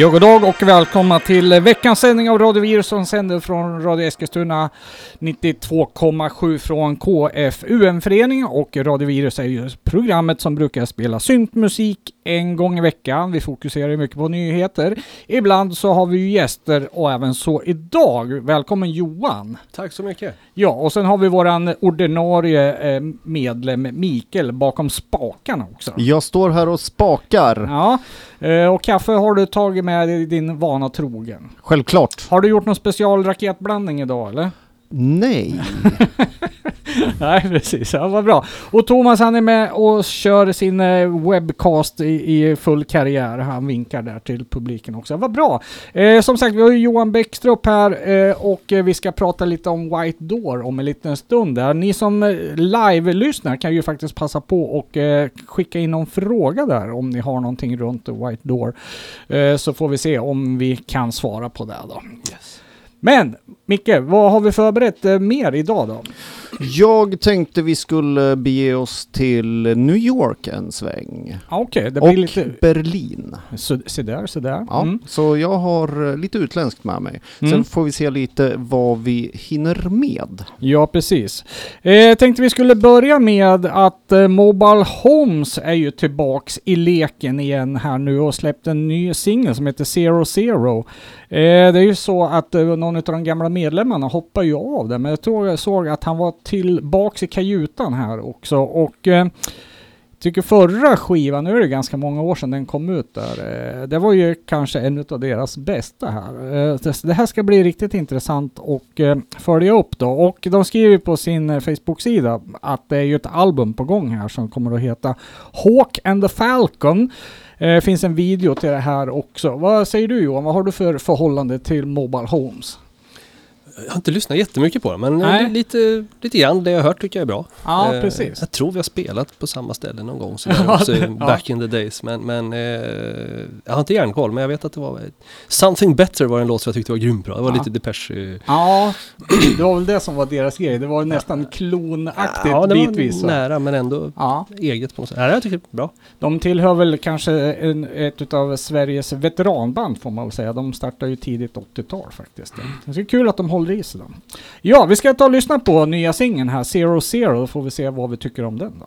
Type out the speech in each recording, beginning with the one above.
Jag och dag och välkomna till veckans sändning av Radio Virus som sänder från Radio Eskilstuna. 92,7 från KFUM-föreningen och Radio Virus är ju programmet som brukar spela syntmusik en gång i veckan. Vi fokuserar mycket på nyheter. Ibland så har vi ju gäster och även så idag. Välkommen Johan! Tack så mycket. Ja, och sen har vi våran ordinarie eh, medlem Mikael bakom spakarna också. Jag står här och spakar. Ja, eh, och kaffe har du tagit med dig din vana trogen. Självklart. Har du gjort någon special raketblandning idag eller? Nej. Nej precis, ja, vad bra. Och Thomas han är med och kör sin eh, webcast i, i full karriär. Han vinkar där till publiken också. Vad bra! Eh, som sagt, vi har ju Johan Bäckstrup här eh, och eh, vi ska prata lite om White Door om en liten stund där. Ni som eh, live-lyssnar kan ju faktiskt passa på och eh, skicka in någon fråga där om ni har någonting runt White Door. Så får vi se om vi kan svara på det då. Men Micke, vad har vi förberett eh, mer idag då? Jag tänkte vi skulle bege oss till New York en sväng. Ja, Okej, det Och blir lite... Berlin. Så, se där, se där. Ja, Mm. Så jag har eh, lite utländskt med mig. Mm. Sen får vi se lite vad vi hinner med. Ja, precis. Eh, tänkte vi skulle börja med att eh, Mobile Homes är ju tillbaks i leken igen här nu och släppt en ny singel som heter Zero Zero. Eh, det är ju så att eh, någon av de gamla medlemmarna hoppar ju av det, men jag tror jag såg att han var tillbaks i kajutan här också och eh, tycker förra skivan, nu är det ganska många år sedan den kom ut där, eh, det var ju kanske en av deras bästa här. Eh, det- det här ska bli riktigt intressant och eh, följa upp då. Och de skriver på sin eh, Facebook-sida att det är ju ett album på gång här som kommer att heta Hawk and the Falcon. Eh, finns en video till det här också. Vad säger du Johan? Vad har du för förhållande till Mobile Homes? Jag har inte lyssnat jättemycket på det, men Nej. eh, lite, lite grann. Det jag har hört tycker jag är bra. Ja, Eh, precis. Jag tror vi har spelat på samma ställe någon gång, så Ja, också, det- back in the days. Men, men eh, jag har inte järnkoll, men jag vet att det var Something Better var en låt som jag tyckte var grymt bra. Det var Ja. lite Depeche. eh, Ja, det var väl det som var deras grej. Det var nästan klonaktigt Ja, det bitvis. var va? nära, men ändå Ja. eget på något sätt. Nej, jag tycker det är bra. De tillhör väl kanske en, ett av Sveriges veteranband får man väl säga. De startade ju tidigt 80-tal faktiskt. Det är kul att de håller i då. Ja, vi ska ta och lyssna på nya singeln här, Zero Zero, då får vi se vad vi tycker om den då.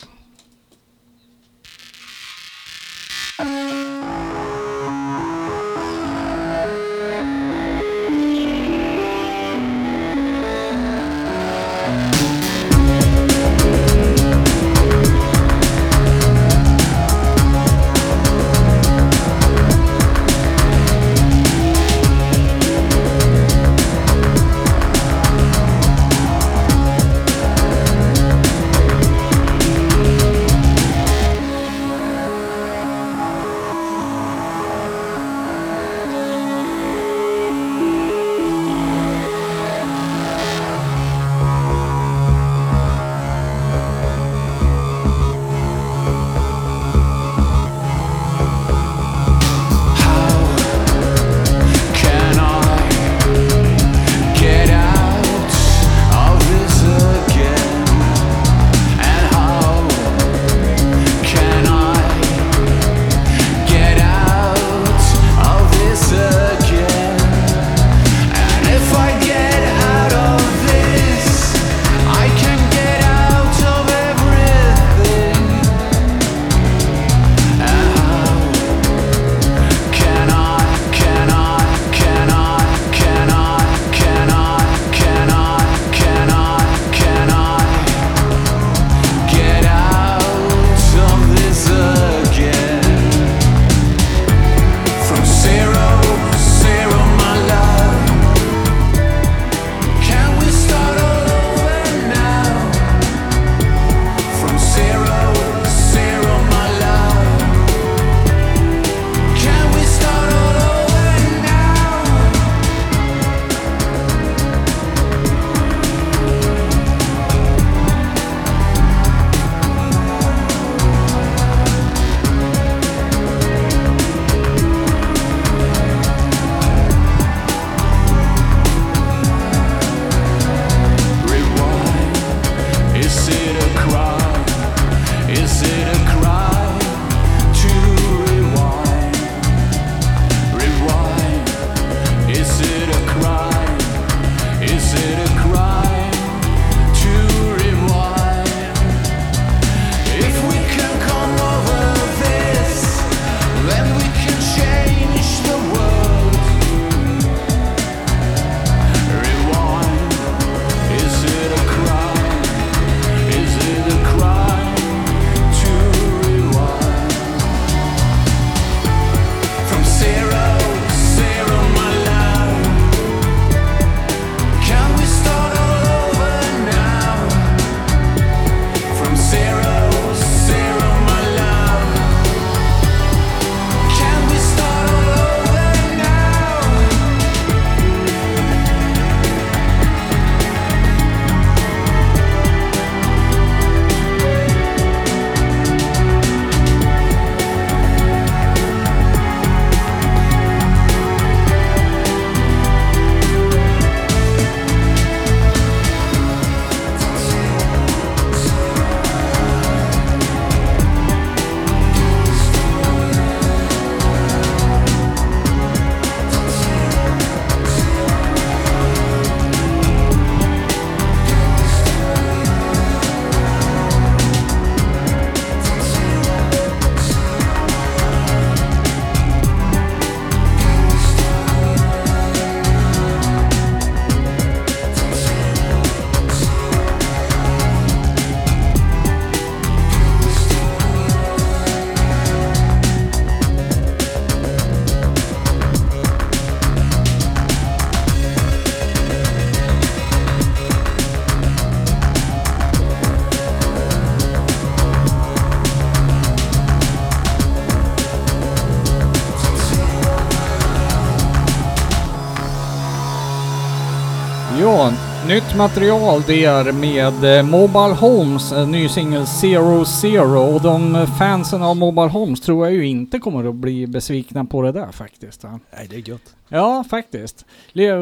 Nytt material där med eh, Mobile Homes, ny singel Zero Zero. Och de fansen av Mobile Homes tror jag ju inte kommer att bli besvikna på det där faktiskt. Nej, det är gött. ja faktiskt. Le-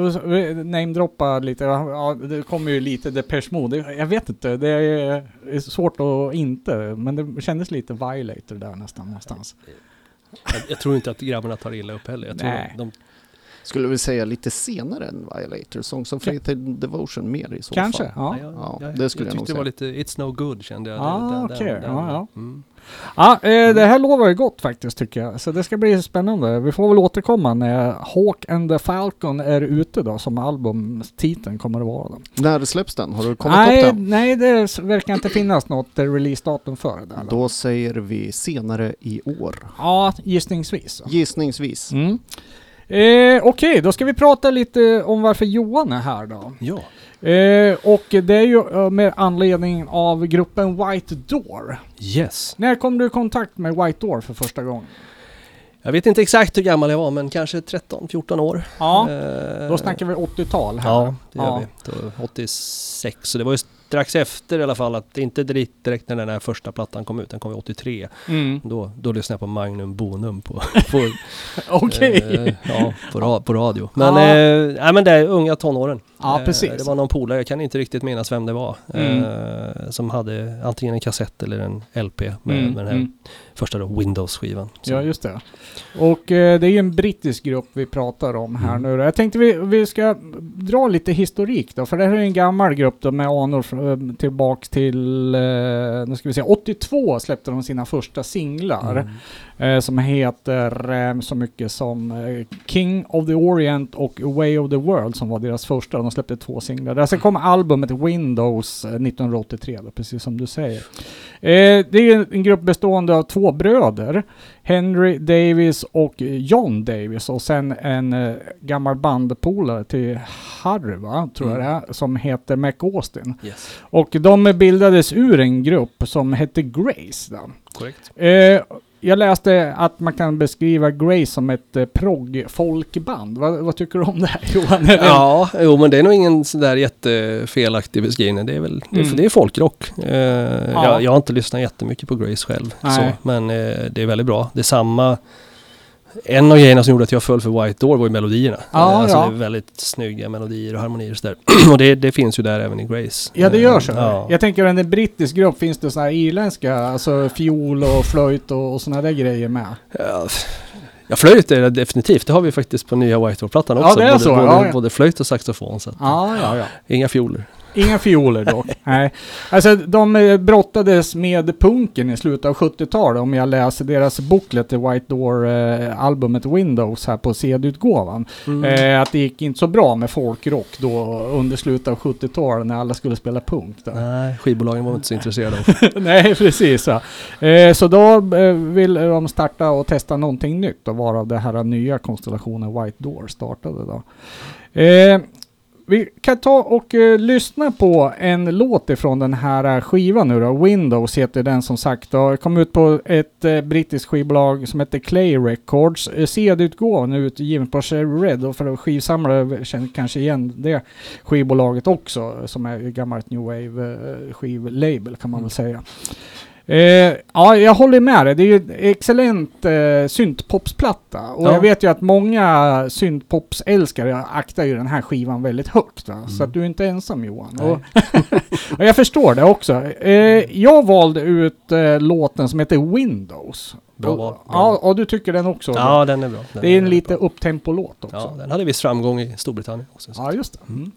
Namedroppa lite, ja, det kommer ju lite Depeche Mode. Jag vet inte, det är är svårt att inte, men det kändes lite Violator där nästan någonstans. Jag, jag tror inte att grabbarna tar illa upp heller. Jag tror Nej. de, Skulle vi säga lite senare än Violator, Songs of Faith and Devotion mer i så Kanske, fall. ja. jag, Ja, jag, det skulle jag jag nog tyckte det var säga. lite It's No Good kände jag. Ah, Den- den- okej. den- Ja, ja. Mm. Ja, eh, det här lovar ju gott faktiskt tycker jag. Så det ska bli spännande. Vi får väl återkomma när Hawk and the Falcon är ute då, som albumtiteln kommer att vara. Då. När släpps den? Har du kollat Nej, upp den? nej, det verkar inte finnas något releasedatum för det. Då säger vi senare i år. Ja, gissningsvis. Gissningsvis. Mm. Eh, Okej, då ska vi prata lite om varför Johan är här då. Ja, Eh, och det är ju eh, med anledning av gruppen White Door. yes. När kom du i kontakt med White Door för första gången? Jag vet inte exakt hur gammal jag var men kanske 13-14 år. Ja, Eh, då snackar vi 80-tal här. Ja, det gör Ja. vi. Då, 86, så det var ju strax efter i alla fall att inte direkt, direkt när den här första plattan kom ut, den kom ju 83. Mm. Då, då lyssnade jag på Magnum Bonum på, på, Okej. eh, ja, på, ra, på radio. Men, Ja. eh, nej, men det är unga tonåren. Ja, Eh, precis. Det var någon polare, jag kan inte riktigt minnas vem det var, Mm. eh, som hade antingen en kassett eller en LP med, Mm, med den här mm. första då, Windows-skivan. Så- Ja, just det. Och eh, det är ju en brittisk grupp vi pratar om här Mm. nu då. Jag tänkte vi, vi ska dra lite historik då, för det här är en gammal grupp då med anor tillbaks till, eh, nu ska vi se, 82 släppte de sina första singlar. Mm. Eh, som heter eh, så mycket som eh, King of the Orient och Way of the World som var deras första. De släppte två singlar. Där sen kom albumet Windows eh, 1983 då, precis som du säger. Det är en grupp bestående av två bröder. Henry Davis och John Davis och sen en gammal bandpolare till Harry va, tror jag det är, som heter Mac Austin. Yes, Och de bildades ur en grupp som hette Grace. Då. korrekt. Eh, jag läste att man kan beskriva Grace som ett eh, progg-folkband. Vad, vad tycker du om det här Johan? Ja, jo men det är nog ingen sådär jättefelaktig beskrivning. Det är väl det är, Mm. det är folkrock. Eh, jag, jag har inte lyssnat jättemycket på Grace själv. Så, men eh, det är väldigt bra. Det är samma en av grejerna som gjorde att jag föll för White Door var ju melodierna. Ja, alltså ja. det är väldigt snygga melodier och harmonier och sådär. och det, det finns ju där även i Grace. Ja, det gör så. Ja. Jag tänker att en brittisk grupp finns det sådana här irländska, alltså fiol och flöjt och, och sådana där grejer med. Ja, Ja, flöjt är det definitivt. Det har vi faktiskt på nya White Door-plattan Ja, också. det är både, så, Både, ja, ja. både flöjt och saxofon. Så att, Ja, ja, ja. Inga fioler. Inga fioler dock. Nej. Alltså de eh, brottades med punken i slutet av 70-talet om jag läser deras booklet till White Door-albumet Windows här på CD-utgåvan. Eh, att det gick inte så bra med folkrock då under slutet av 70-talet när alla skulle spela punk. Då. Nej, skivbolagen var inte så intresserade av. Nej, precis. Ja. Eh, så då eh, vill de starta och testa någonting nytt och varav det här nya konstellationen White Door startade då. Eh, vi kan ta och eh, lyssna på en låt ifrån den här eh, skivan nu då. Windows heter den som sagt och kom ut på ett eh, brittiskt skivbolag som heter Clay Records. Eh, CD-utgåvan är utgiven på Cherry Red och för skivsamlare känner kanske igen det skivbolaget också som är gammalt New Wave eh, skivlabel kan man väl säga. Eh, ja, jag håller med dig. Det är ju en excellent eh, syntpopsplatta. Och Ja. jag vet ju att många syntpopsälskare aktar ju den här skivan väldigt högt. Va? Så Mm. att du är inte ensam Johan. Och, och jag förstår det också. Eh, jag valde ut eh, låten som heter Windows. Bra. Bra Ja, och du tycker den också? Ja, den är bra. Den det är en lite upptempo-låt också. Ja, den hade viss framgång i Storbritannien också. så. Ja, just det. Mm.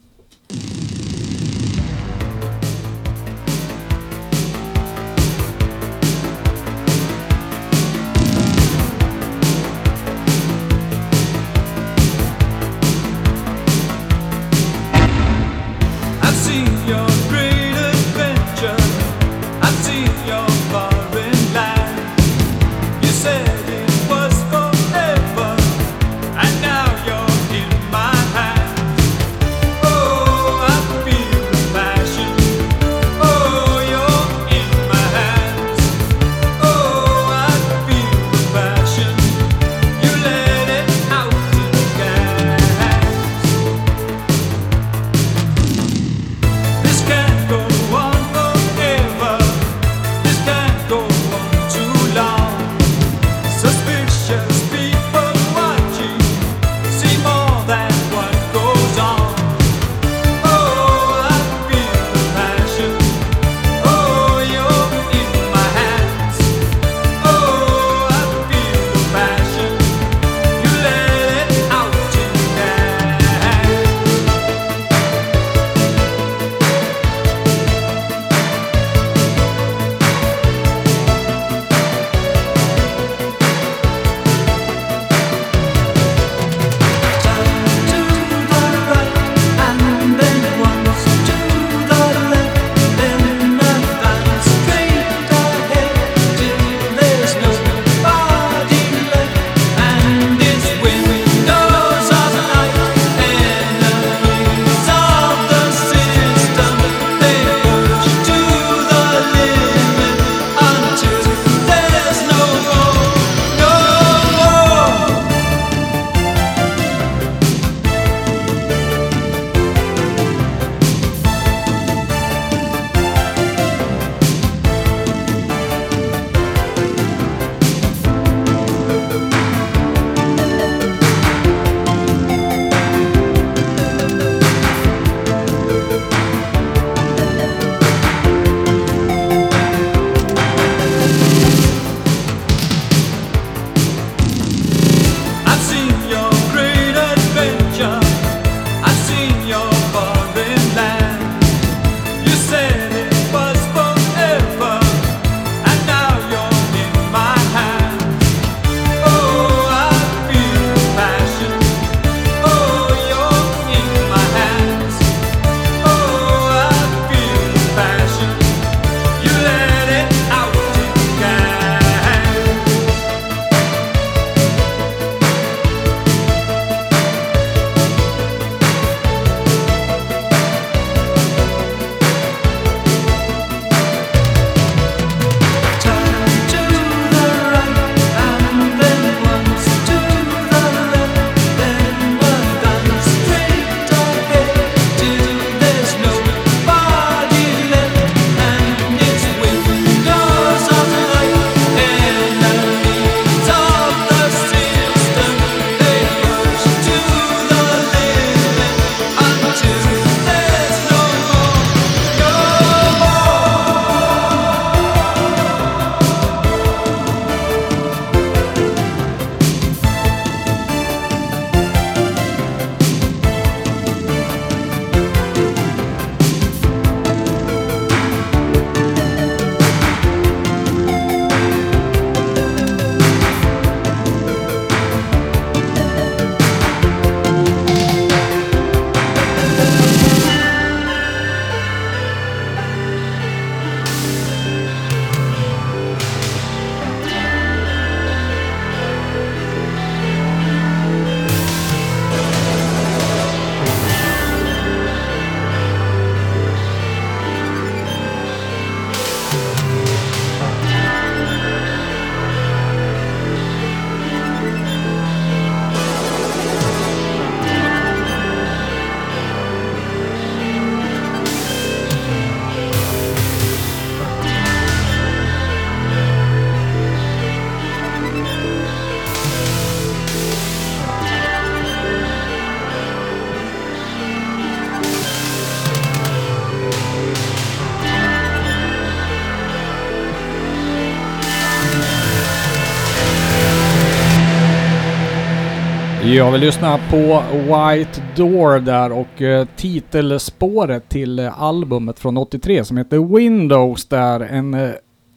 Ja, vi lyssnar på White Door där och eh, titelspåret till eh, albumet från 83 som heter Windows där, en eh,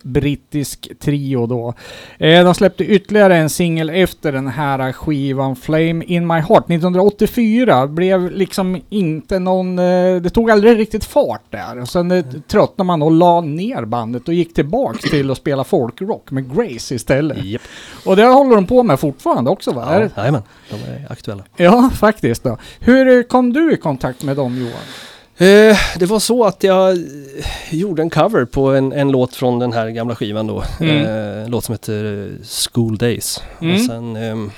brittisk trio då. Eh, de släppte ytterligare en singel efter den här skivan Flame in My Heart 1984. Blev liksom inte någon, eh, det tog aldrig riktigt fart där. Och sen eh, tröttnade man och la ner bandet och gick tillbaks till att spela folkrock med Grace istället. Japp. Och det håller de på med fortfarande också va? Ja, jajamän, de är aktuella. Ja, faktiskt då. Hur eh, kom du i kontakt med dem Johan? Eh, det var så att jag eh, gjorde en cover på en, en låt från den här gamla skivan då. Mm. Eh, en låt som heter eh, School Days. Mm. Och sen ehm,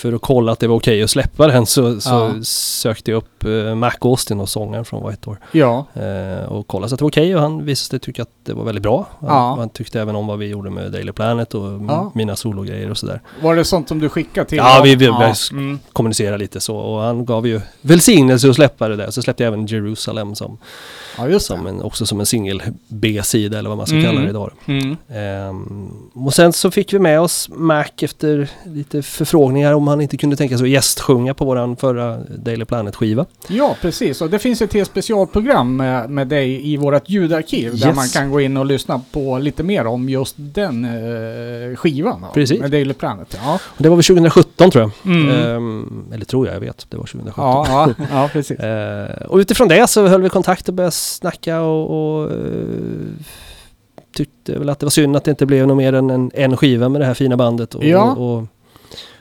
för att kolla att det var okej att släppa den så, så Ja. sökte jag upp eh, Mac Austin och sångaren från White Door. Ja, Eh, och kollade så att det var okej och han visste tycka att det var väldigt bra. Han, Ja. han tyckte även om vad vi gjorde med Daily Planet och Ja. mina sologrejer och sådär. var det sånt som du skickade till Ja, vi- vi- ja. Mm. Kommunicera lite så och han gav ju välsignelse att släppa det där. Så släppte jag även Jerusalem som, som en, också som en singel B-sida eller vad man ska Mm. kalla det idag. Mm. Ehm, och sen så fick vi med oss Mac efter lite förfrågningar om han inte kunde tänka sig att gästsjunga på våran förra Daily Planet-skiva. Ja, precis. Och det finns ett helt specialprogram med, med dig i vårt ljudarkiv där Yes. man kan gå in och lyssna på lite mer om just den eh, skivan. Då, Precis. Med Daily Planet. Ja, Och det var väl 2017 tror jag. mm. Ehm, eller tror jag, jag vet. Det var 2017. ja, ja, ja, precis. Eh, och utifrån det så höll vi kontakt och började snacka och, och eh, tyckte väl att det var synd att det inte blev något mer än en, en skiva med det här fina bandet. Och, Ja. och, och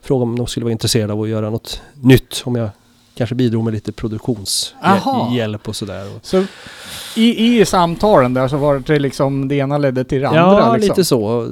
frågade om de skulle vara intresserade av att göra något nytt. Om jag kanske bidrog med lite produktionshjälp och sådär. Så i, i samtalen där så var det liksom det ena ledde till det andra ja, liksom. lite så.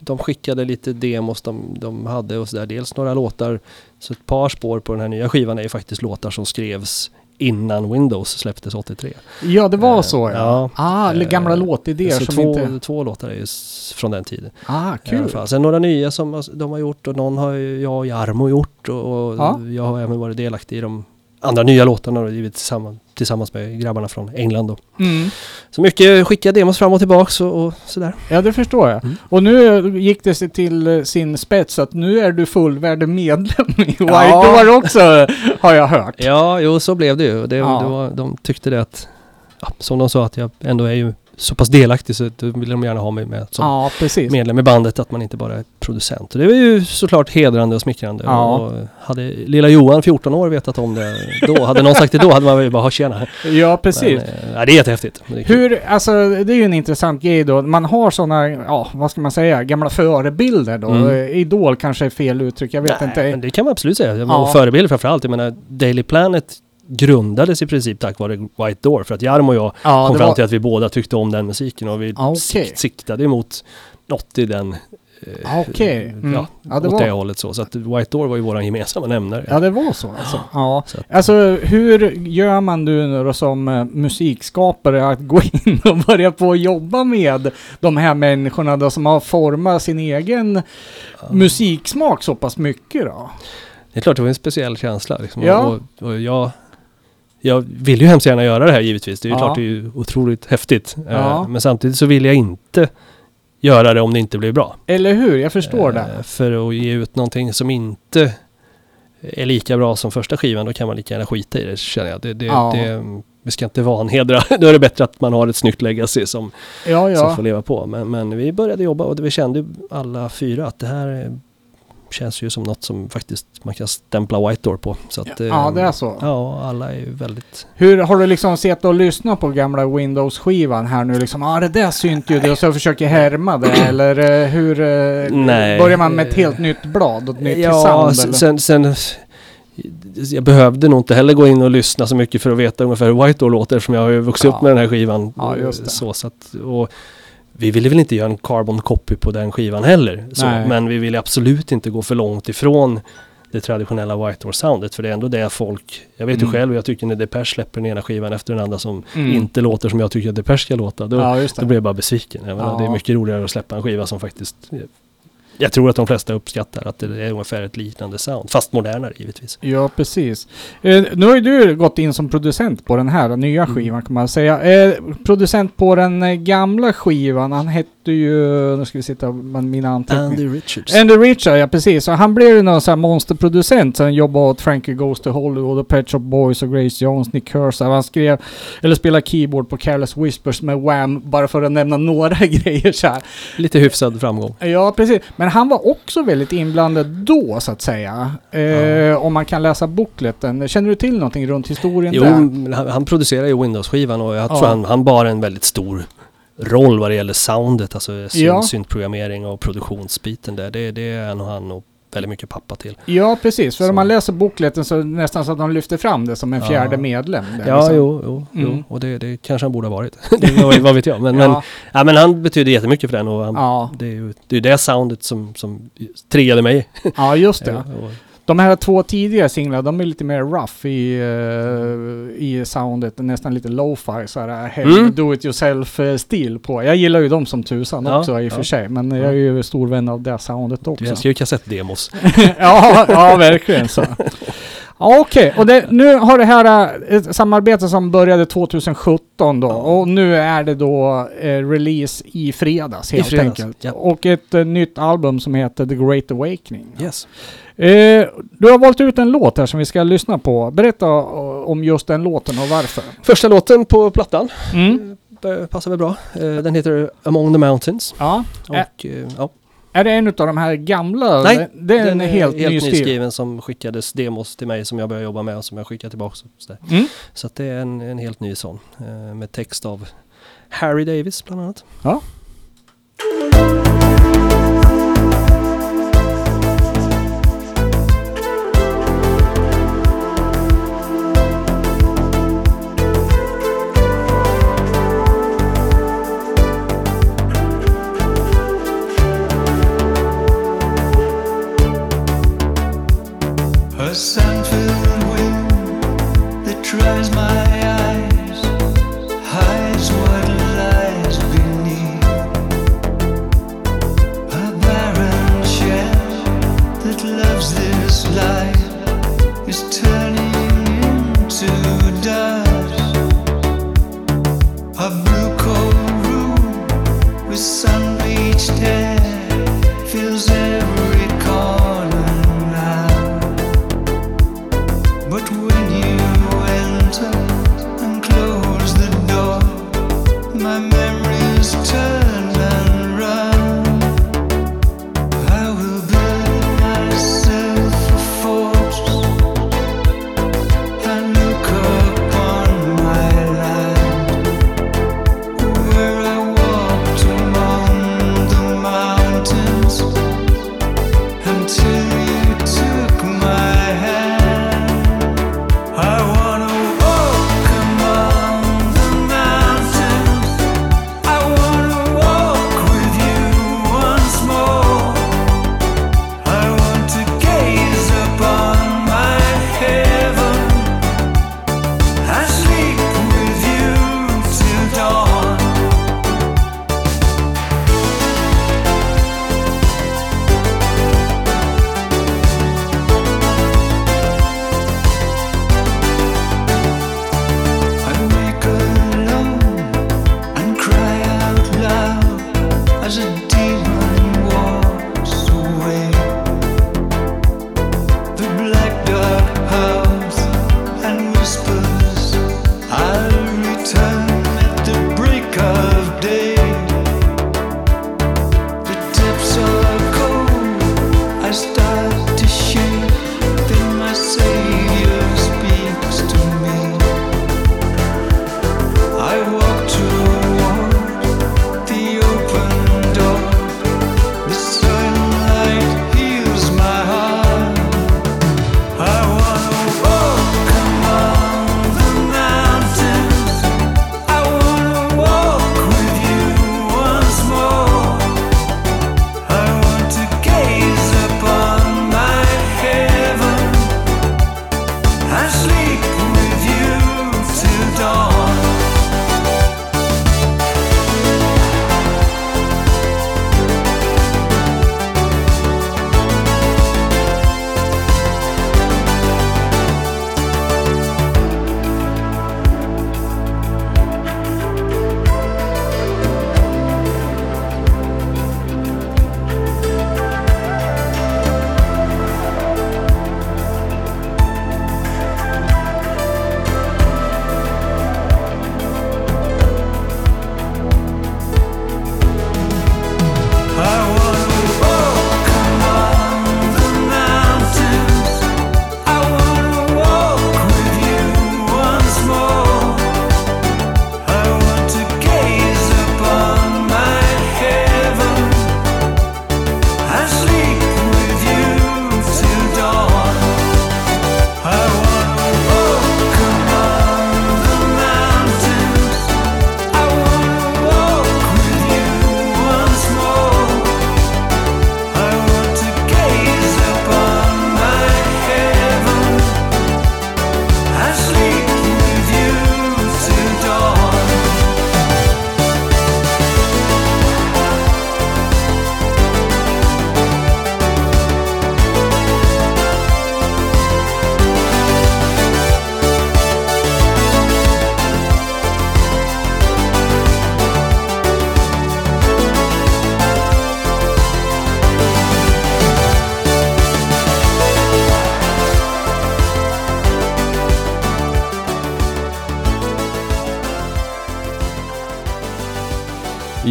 De skickade lite demos de, de hade och sådär. Dels några låtar. Så ett par spår på den här nya skivan är ju faktiskt låtar som skrevs innan Windows släpptes 83. Ja, det var Eh, så ja. ja. Ah, eller gamla Eh, låtidéer som två, inte... två låtar är från den tiden. Ah, kul. Sen några nya som de har gjort och någon har jag och Jarmo gjort och, och Ja. jag har även varit delaktig i de andra nya låtarna och givit tillsammans, tillsammans med grabbarna från England. Då. Mm. Så mycket skickade demos fram och tillbaks och, och sådär. Ja, det förstår jag. Mm. Och nu gick det sig till sin spets att nu är du fullvärdig medlem i White Ja. Door också, har jag hört. Ja, jo så blev det ju. Det, Ja. det var, de tyckte det att, ja, som de sa att jag ändå är ju så pass delaktig så då vill de gärna ha mig med som Ja, medlem i bandet, att man inte bara är producent. Och det var ju såklart hedrande och smickrande. Ja. Och hade lilla Johan, 14 år, vetat om det då, hade någon sagt det då hade man ju bara, "Ha, tjena. Ja, precis. Men, ja, det är jättehäftigt. Det är. Hur, alltså det är ju en intressant grej då. Man har sådana, ja vad ska man säga, gamla förebilder då. Mm. Eh, Idol kanske är fel uttryck, jag vet Nej, inte. Men det kan man absolut säga. Ja. Och förebild framförallt. Jag menar, Daily Planet grundades i princip tack vare White Door. För att Jarmo och jag ja, kom fram var, till att vi båda tyckte om den musiken och vi Ja, sik- siktade emot något i den eh, Ja, okej. Mm. ja, Ja, det åt var- det hållet så. Så att White Door var ju våran gemensamma nämnare. ja, det var så alltså. Ja. Så att- Alltså hur gör man nu då som eh, musikskapare att gå in och börja på att jobba med de här människorna då som har format sin egen musiksmak så pass mycket då? Det är klart det var en speciell känsla. Liksom. Ja. Och, och jag, jag vill ju hemskt gärna göra det här givetvis. Det är ju Ja. klart det är ju otroligt häftigt. Eh, Ja. Men samtidigt så vill jag inte göra det om det inte blir bra. Eller hur? Jag förstår Eh, det. För att ge ut någonting som inte är lika bra som första skivan, då kan man lika gärna skita i det känner jag. Det, det, Ja. det, vi ska inte vanhedra. då är det bättre att man har ett snyggt legacy som, Ja, som ja. får leva på. Men, men vi började jobba och vi kände alla fyra att det här känns ju som något som faktiskt man kan stämpla White Door på. Så att, Ja, eh, det är så. Ja, alla är ju väldigt... Hur har du liksom sett och lyssnat på gamla Windows-skivan här nu liksom? Ja, ah, det där synt ju det och så försöker härma det eller eh, hur? eh, Nej. Börjar man med ett helt nytt blad och ett nytt ja, sound eller? sen, sen... Jag behövde nog inte heller gå in och lyssna så mycket för att veta ungefär hur White Door låter eftersom jag har ju vuxit Ja. upp med den här skivan. Ja, just. Så, så att, och vi ville väl inte göra en carbon copy på den skivan heller. Så, men vi ville absolut inte gå för långt ifrån det traditionella White Door-soundet. För det är ändå det folk... Jag vet ju Mm. själv, jag tycker när Depeche släpper den ena skivan efter den andra som Mm. inte låter som jag tycker att Depeche ska låta. Då, Ja, då blir jag bara besviken. Jag menar, Ja. Det är mycket roligare att släppa en skiva som faktiskt... Jag tror att de flesta uppskattar att det är ungefär ett liknande sound. Fast modernare givetvis. Ja, precis. Eh, nu har ju du gått in som producent på den här nya Mm. skivan kan man säga. Eh, producent på den eh, gamla skivan, han hette mötte ju, nu ska vi sitta med mina anteckningar. Andy Richards. Andy Richard, ja precis. Och han blev ju någon sån här monsterproducent. Sen jobbade åt Frankie Goes to Hollywood och Pet Shop Boys och Grace Jones, Nick Kershaw. Han skrev, eller spelade keyboard på Careless Whispers med Wham, bara för att nämna några grejer så här. Lite hyfsad framgång. Ja, precis. Men han var också väldigt inblandad då, så att säga. Eh, Ja. Om man kan läsa bookletten. Känner du till någonting runt historien Jo, där? men han, han producerar ju Windows-skivan och jag Ja. tror han, han bar en väldigt stor roll vad det gäller soundet, alltså Ja. syn, syntprogrammering och produktionsbiten där. Det, det är nog han och väldigt mycket pappa till. Ja, precis. För Så. om man läser bookletten så är det nästan så att de lyfter fram det som en Ja. fjärde medlem. där, Ja, liksom. jo, jo, Mm. jo. och det, det kanske han borde ha varit. det, vad, vet jag. Men, men, Ja, ja, men han betyder jättemycket för den och han, ja, det är ju det, är det soundet som, som triggade mig. ja, just det. Ja, och- De här två tidigare singlarna, de är lite mer rough i, eh, i soundet. Nästan lite lo-fi, så här hem, Mm. do it yourself-stil på. Jag gillar ju dem som tusan Ja, också i och för ja. sig. Men jag är ju stor vän av det soundet också. Jag älskar ju kassettdemos. ja, ja, verkligen så. Ja, Okej, och det, nu har det här eh, ett samarbete som började 2017 då. Och nu är det då eh, release i fredags I helt fredags, enkelt. ja. Och ett eh, nytt album som heter The Great Awakening. Yes. Eh, du har valt ut en låt här som vi ska lyssna på. Berätta eh, om just den låten och varför. Första låten på plattan Mm. eh, passar väl bra. Den heter Among the Mountains. Ja. Och, ja. Är det en av de här gamla? Nej, det är en den helt, ny stil. nyskriven som skickades demos till mig som jag började jobba med och som jag skickade tillbaka. Så. Mm. så det är en, en helt ny sån. Eh, med text av Harry Davis bland annat. Ja. sand filled wind that tries my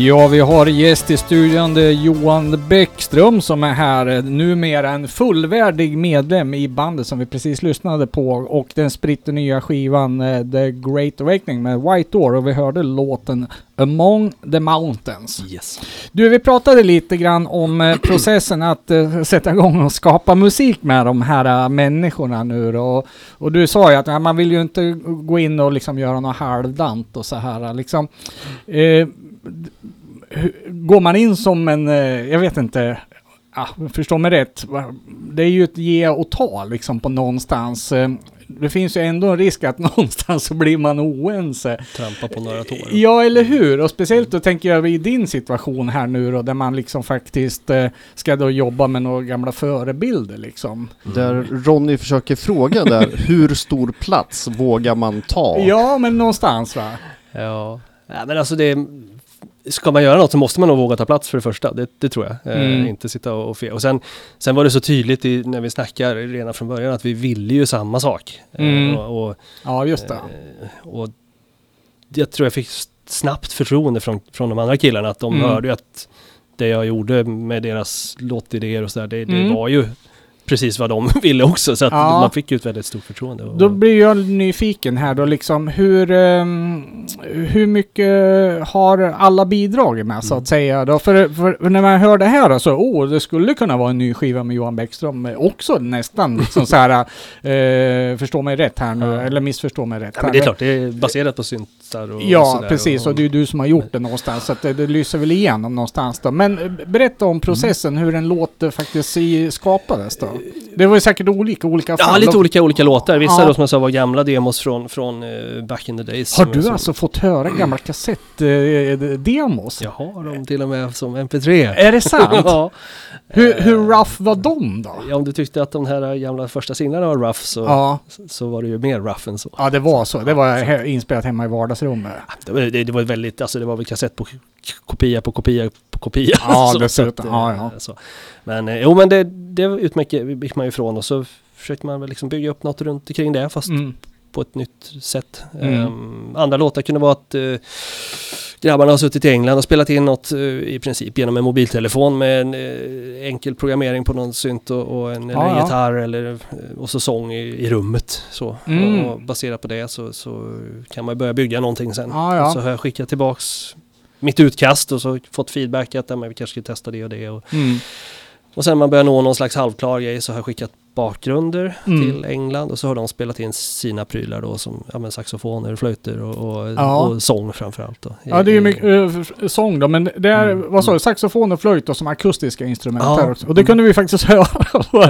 Ja, vi har gäst i studion, det är Johan Bäckström som är här, numera en fullvärdig medlem i bandet som vi precis lyssnade på och den spritter nya skivan eh, The Great Awakening med White Door och vi hörde låten Among the Mountains. Yes. Du, vi pratade lite grann om eh, processen att eh, sätta igång och skapa musik med de här eh, människorna nu då. Och, och du sa ju att ja, man vill ju inte gå in och liksom göra något halvdant och så här liksom. Hu- går man in som en, eh, jag vet inte, ja, förstå mig rätt, det är ju ett ge och ta liksom på någonstans. Eh, Det finns ju ändå en risk att någonstans så blir man oense. Trampa på några tår. Ja, eller hur? Och speciellt då tänker jag i din situation här nu då, där man liksom faktiskt eh, ska då jobba med några gamla förebilder liksom. Där Ronny försöker fråga där, hur stor plats vågar man ta? Ja, men någonstans va? Ja. ja, men alltså det... Ska man göra något så måste man nog våga ta plats för det första, det, det tror jag. Mm. Eh, inte sitta och fe. Och sen, sen var det så tydligt i, när vi snackar redan från början att vi ville ju samma sak. Eh, Mm. och, och, Ja, just det. eh, och jag tror jag fick snabbt förtroende från, från de andra killarna att de Mm. hörde ju att det jag gjorde med deras låtidéer och sådär, det, det Mm. var ju precis vad de ville också. Så att Ja. man fick ju ett väldigt stort förtroende. Då blir jag nyfiken här då liksom hur, ehm, hur mycket har alla bidragit med så Mm. att säga då? För, för när man hör det här då så, oh, det skulle kunna vara en ny skiva med Johan Bäckström eh, också nästan liksom så här, eh, förstå mig rätt här nu, Ja. eller missförstå mig rätt ja, men det är klart, det är baserat på syntar och Ja, sådär precis. Och det är ju du som har gjort det någonstans. Så att det, det lyser väl igenom någonstans då. Men eh, berätta om processen, hur en låt eh, faktiskt skapades då. Det var ju säkert olika, olika Ja, fall. lite olika olika låtar. Vissa Ja. då som jag sa var gamla demos från, från eh, back in the days. Har du som- alltså fått höra gamla kassettdemos? Jag har dem till och med som MP3. Är det sant? ja. hur, Eh, hur rough var de då? Ja, om du tyckte att de här gamla första singlarna var rough så, Ja, så var det ju mer rough än så. ja det var så. Det var inspelat hemma i vardagsrummet. Det var, det, det var väldigt, alltså det var väl kassett på kopia på kopia på kopia. Ja, Så- dessutom. så att, Ja, eh, ja. Så. Men eh, jo, men det, det utgick gick man ju ifrån och så försökte man väl liksom bygga upp något runt omkring det fast Mm. På ett nytt sätt. Mm. Ehm, andra låtar kunde vara att uh, grabbarna har suttit i England och spelat in något eh, i princip genom en mobiltelefon med en eh, enkel programmering på någon synt och, och en, eller Ja, gitarr eller, och så sång i, i rummet. Så. Mm. Och, och baserat på det så, så kan man börja bygga någonting sen. Ja, ja. Så har jag skickat tillbaks mitt utkast och så fått feedback att ja, men vi kanske ska testa det och det. Och, Mm. och sen man börjar nå någon slags halvklar grej så har jag skickat bakgrunder Mm. till England och så har de spelat in sina prylar då som ja, men saxofoner, flöjter och, och, Ja. och sång framförallt. Då. Ja, det är ju mycket eh, f- sång då, men det är, Mm. vad sa du, saxofon och flöjt och som akustiska instrument Ja. här också. Och det kunde vi faktiskt höra. Ja.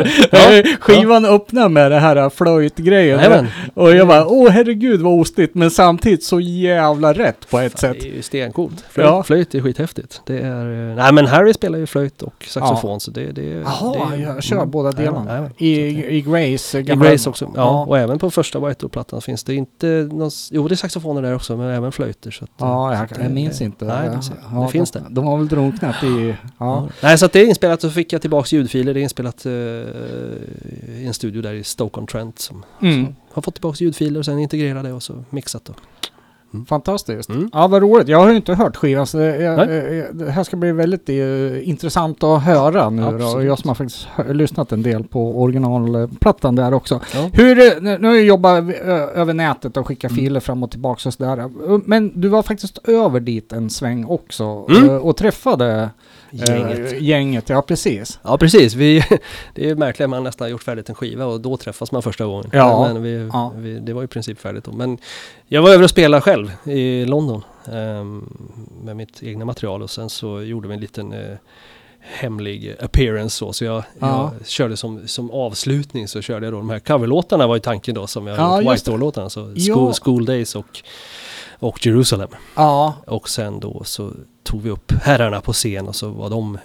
Skivan öppnar med det här flöjtgrejen. Jajamän. Och jag bara, åh herregud vad ostigt, men samtidigt så jävla rätt på ett sätt. Det är ju stencoolt. Flöjt, Ja. flöjt är skithäftigt. Det är, eh, nej men Harry spelar ju flöjt och saxofon så det, det, Jaha, det jag kör mm. båda delarna. I, I Grace. I Grace också. Ja, och även på första White Door-plattan finns det inte någon, jo det är saxofoner där också men även flöjter. Så att, Ja, så jag, att jag det- minns inte. Nej, Ja, det, ja, det finns de, det. De har väl drunknat i... Ja. Ja. Nej, så att det är inspelat och så fick jag tillbaks ljudfiler. Det är inspelat eh, i en studio där i Stoke-on-Trent som Mm. har fått tillbaks ljudfiler och sen integrerade och så mixat då. Fantastiskt. Mm. Ja, vad roligt. Jag har ju inte hört skivan så det, jag, Nej. eh, det här ska bli väldigt eh, intressant att höra nu då. Jag som har faktiskt hö- lyssnat en del på originalplattan där också. Ja. Hur, eh, nu nu har jag jobbat ö- över nätet och skickat Mm. filer fram och tillbaka och sådär. Men du var faktiskt över dit en sväng också Mm. eh, och träffade eh, Gänget. gänget. Ja, precis. Ja precis, vi, det är märkligt att man nästan gjort färdigt en skiva och då träffas man första gången. Ja. Men vi, Ja. vi, det var i princip färdigt då. Men jag var över och spelade själv i London ehm, med mitt egna material och sen så gjorde vi en liten eh, hemlig appearance så. Så jag, Ja. jag körde som, som avslutning så körde jag då de här coverlåtarna var ju tanken då som jag Ja, gjort, White Door-låtarna. Så Ja. School, School Days och, och Jerusalem. Ja, Och sen då så tog vi upp herrarna på scen och så var de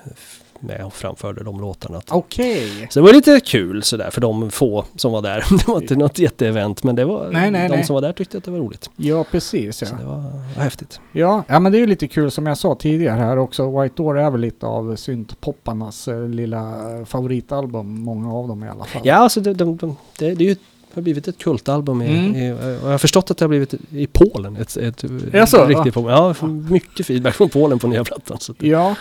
med och framförde de låtarna. okej. Så det var lite kul sådär för de få som var där. Det var inte något jätteevent men det var, Nej, nej, de nej. som var där tyckte att det var roligt. Ja, precis. Ja. Så det var, var häftigt. Ja, ja, men det är ju lite kul som jag sa tidigare här också. White Door är väl lite av syntpopparnas eh, lilla favoritalbum. Många av dem i alla fall. Ja, alltså det, de, de, det, det är ju har blivit ett kultalbum. I, Mm. i, och jag har förstått att det har blivit i Polen. Ett, ett, Jaså? riktigt Polen. Ja, får mycket feedback från Polen på nya plattan. Så Ja,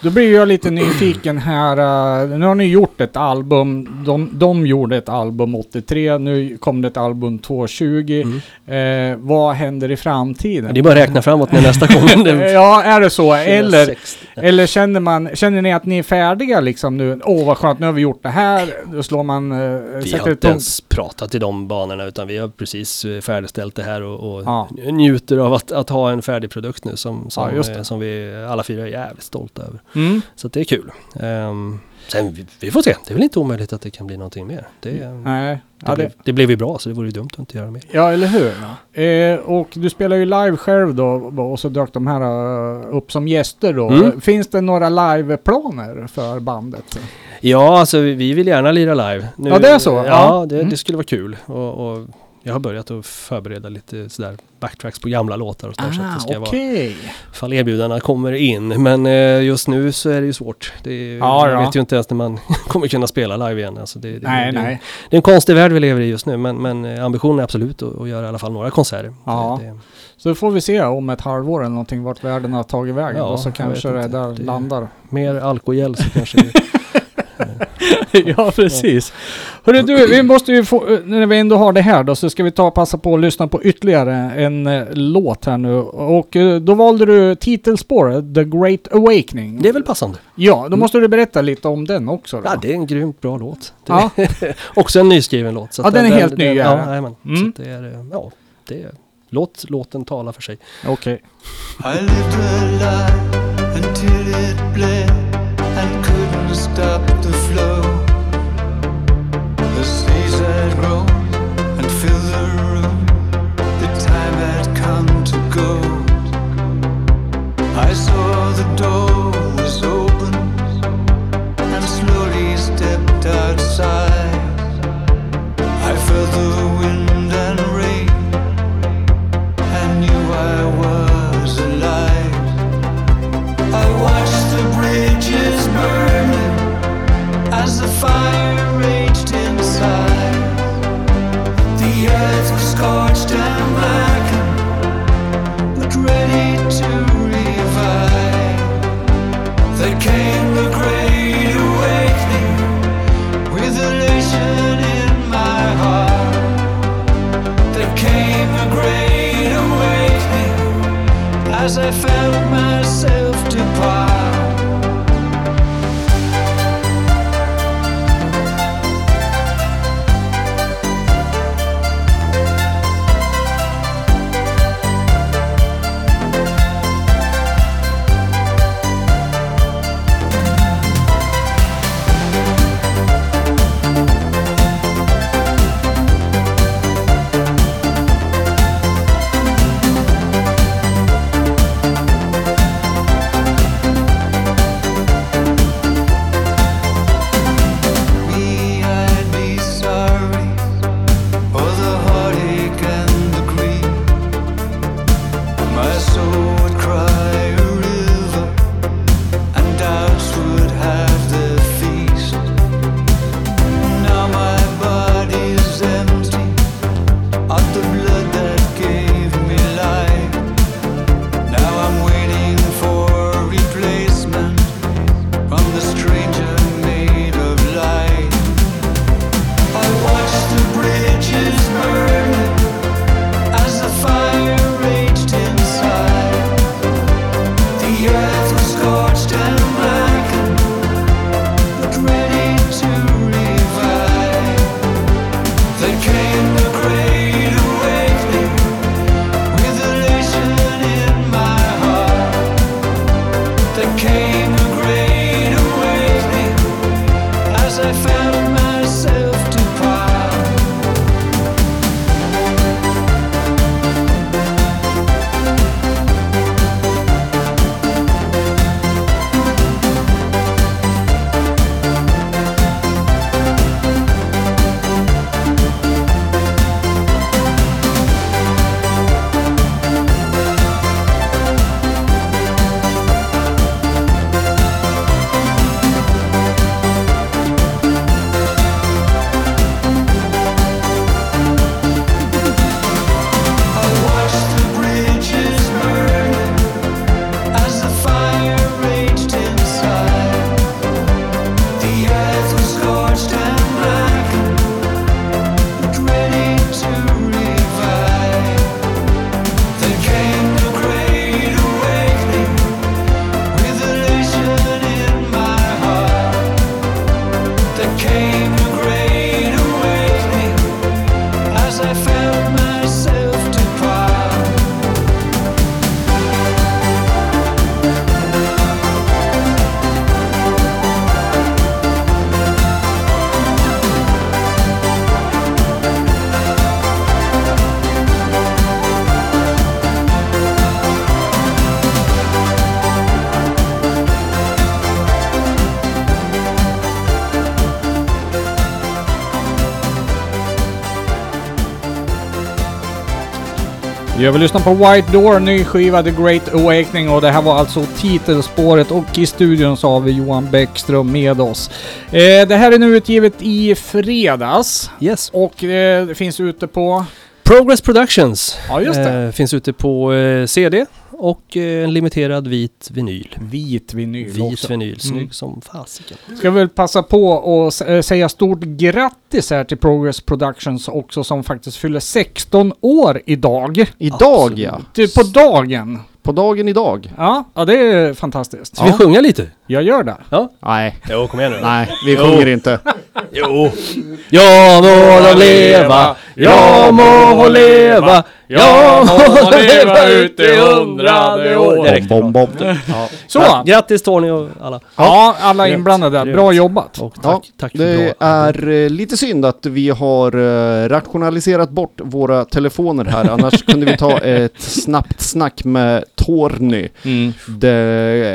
då blir jag lite nyfiken här. eh, nu har ni gjort ett album. De, de gjorde ett album 83. Nu kom det ett album 220. mm. Eh, vad händer i framtiden? Det är bara att räkna framåt när nästa kommer. Ja, är det så? Eller, 2060. eller känner, man, känner ni att ni är färdiga liksom nu? Åh vad skönt, nu har vi gjort det här. Då slår man... Eh, Vi har ett inte ens pratat i de banorna utan vi har precis eh, färdigställt det här och, och Ja. njuter av att, att ha en färdig produkt nu som, som, Ja, eh, som vi alla fyra är jävligt stolta över. Mm. Så det är kul. Ehm, sen vi, vi får se, det är väl inte omöjligt att det kan bli någonting mer. Det, Nej. det, Ja, blev, det, det blev ju bra så det vore ju dumt att inte göra mer. ja, eller hur? Eh, och du spelar ju live själv då och så dök de här eh, upp som gäster då. Mm. Finns det några liveplaner för bandet? Ja, alltså vi- vi vill gärna lira live. Nu, Ja, det är så? Ja, Ja. Det, Mm. det skulle vara kul. Och, och jag har börjat att förbereda lite sådär backtracks på gamla låtar och sådär. så att det ska vara Ah, okej. ifall erbjudandena kommer in. Men eh, just nu så är det ju svårt. Det är, Ja, jag ja. vet ju inte ens när man kommer kunna spela live igen. Alltså det, det, Nej, det, nej. det är en konstig värld vi lever i just nu. Men, men eh, ambitionen är absolut att, att göra i alla fall några konserter. Ja. Så får vi se om ett halvår eller någonting vart världen har tagit vägen. Ja, och så kanske det där landar. mer alkohol så kanske det, ja, precis. Hörru du, vi måste ju få, eh, när vi ändå har det här då, så ska vi ta och passa på att lyssna på ytterligare en eh, låt här nu. Och eh, då valde du titelspåret, The Great Awakening. det är väl passande. Ja, då måste du berätta lite om den också då. Ja, det är en grymt bra låt. Det, Ja. också en nyskriven låt. Så Ja, att den är helt ny, Ja, ja. jajamän. Mm. Så att det är, eh, ja, det är, låt låten tala för sig. Okej. I lived a life until it bled and couldn't stop the flow. Jag vill lyssna på White Door, ny skiva The Great Awakening och det här var alltså titelspåret och i studion så har vi Johan Bäckström med oss. Eh, det här är nu utgivet i fredags Yes. och eh, det finns ute på... Progress Productions Ja just det. eh, finns ute på eh, CD och eh, en limiterad vit vinyl. Vit vinyl Vit också. vinyl, snygg Mm. som fasiken. Ska väl passa på att eh, säga stort grattis här till Progress Productions också som faktiskt fyller 16 år idag. Idag Absolut. ja. På dagen. På dagen idag. Ja, ja det är fantastiskt. Ska vi sjunga lite? Jag gör det. Nej, Jo, kom igen nu. nej, vi sjunger inte. Jo. Ja må de leva, ja må leva, ja må leva ut i hundrade år. Bom, bom, bom. Ja. Så. Gra- Grattis Tony och alla. Ja, alla inblandade. Bra jobbat. Och Ja, tack, tack för Det bra. är eh, lite synd att vi har eh, rationaliserat bort våra telefoner här. Annars kunde vi ta ett snabbt snack med Torny, Mm. det,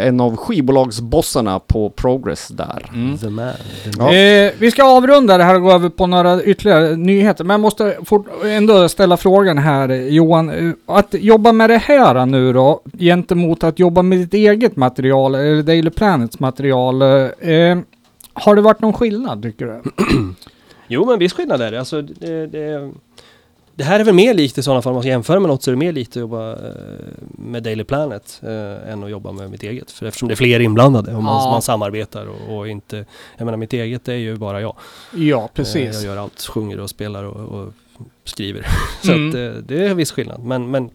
en av skivbolagsbossarna på Progress där. Mm. The man. The Ja. man. Eh, vi ska avrunda det här och gå över på några ytterligare nyheter. Men jag måste får ändå ställa frågan här Johan. Att jobba med det här nu då, gentemot att jobba med ditt eget material, eller Daily Planets material. Eh, har det varit någon skillnad tycker du? Jo men viss skillnad är det. Alltså, det, det, det här är väl mer likt i sådana fall, om man ska jämföra med något så är det mer likt att jobba eh, med Daily Planet eh, än att jobba med mitt eget. För eftersom det är fler inblandade och man, Ja. man samarbetar och, och inte... Jag menar mitt eget är ju bara jag. Ja, Eh, precis. Jag gör allt, sjunger och spelar och, och skriver. Så Mm. att eh, det är en viss skillnad. Men, men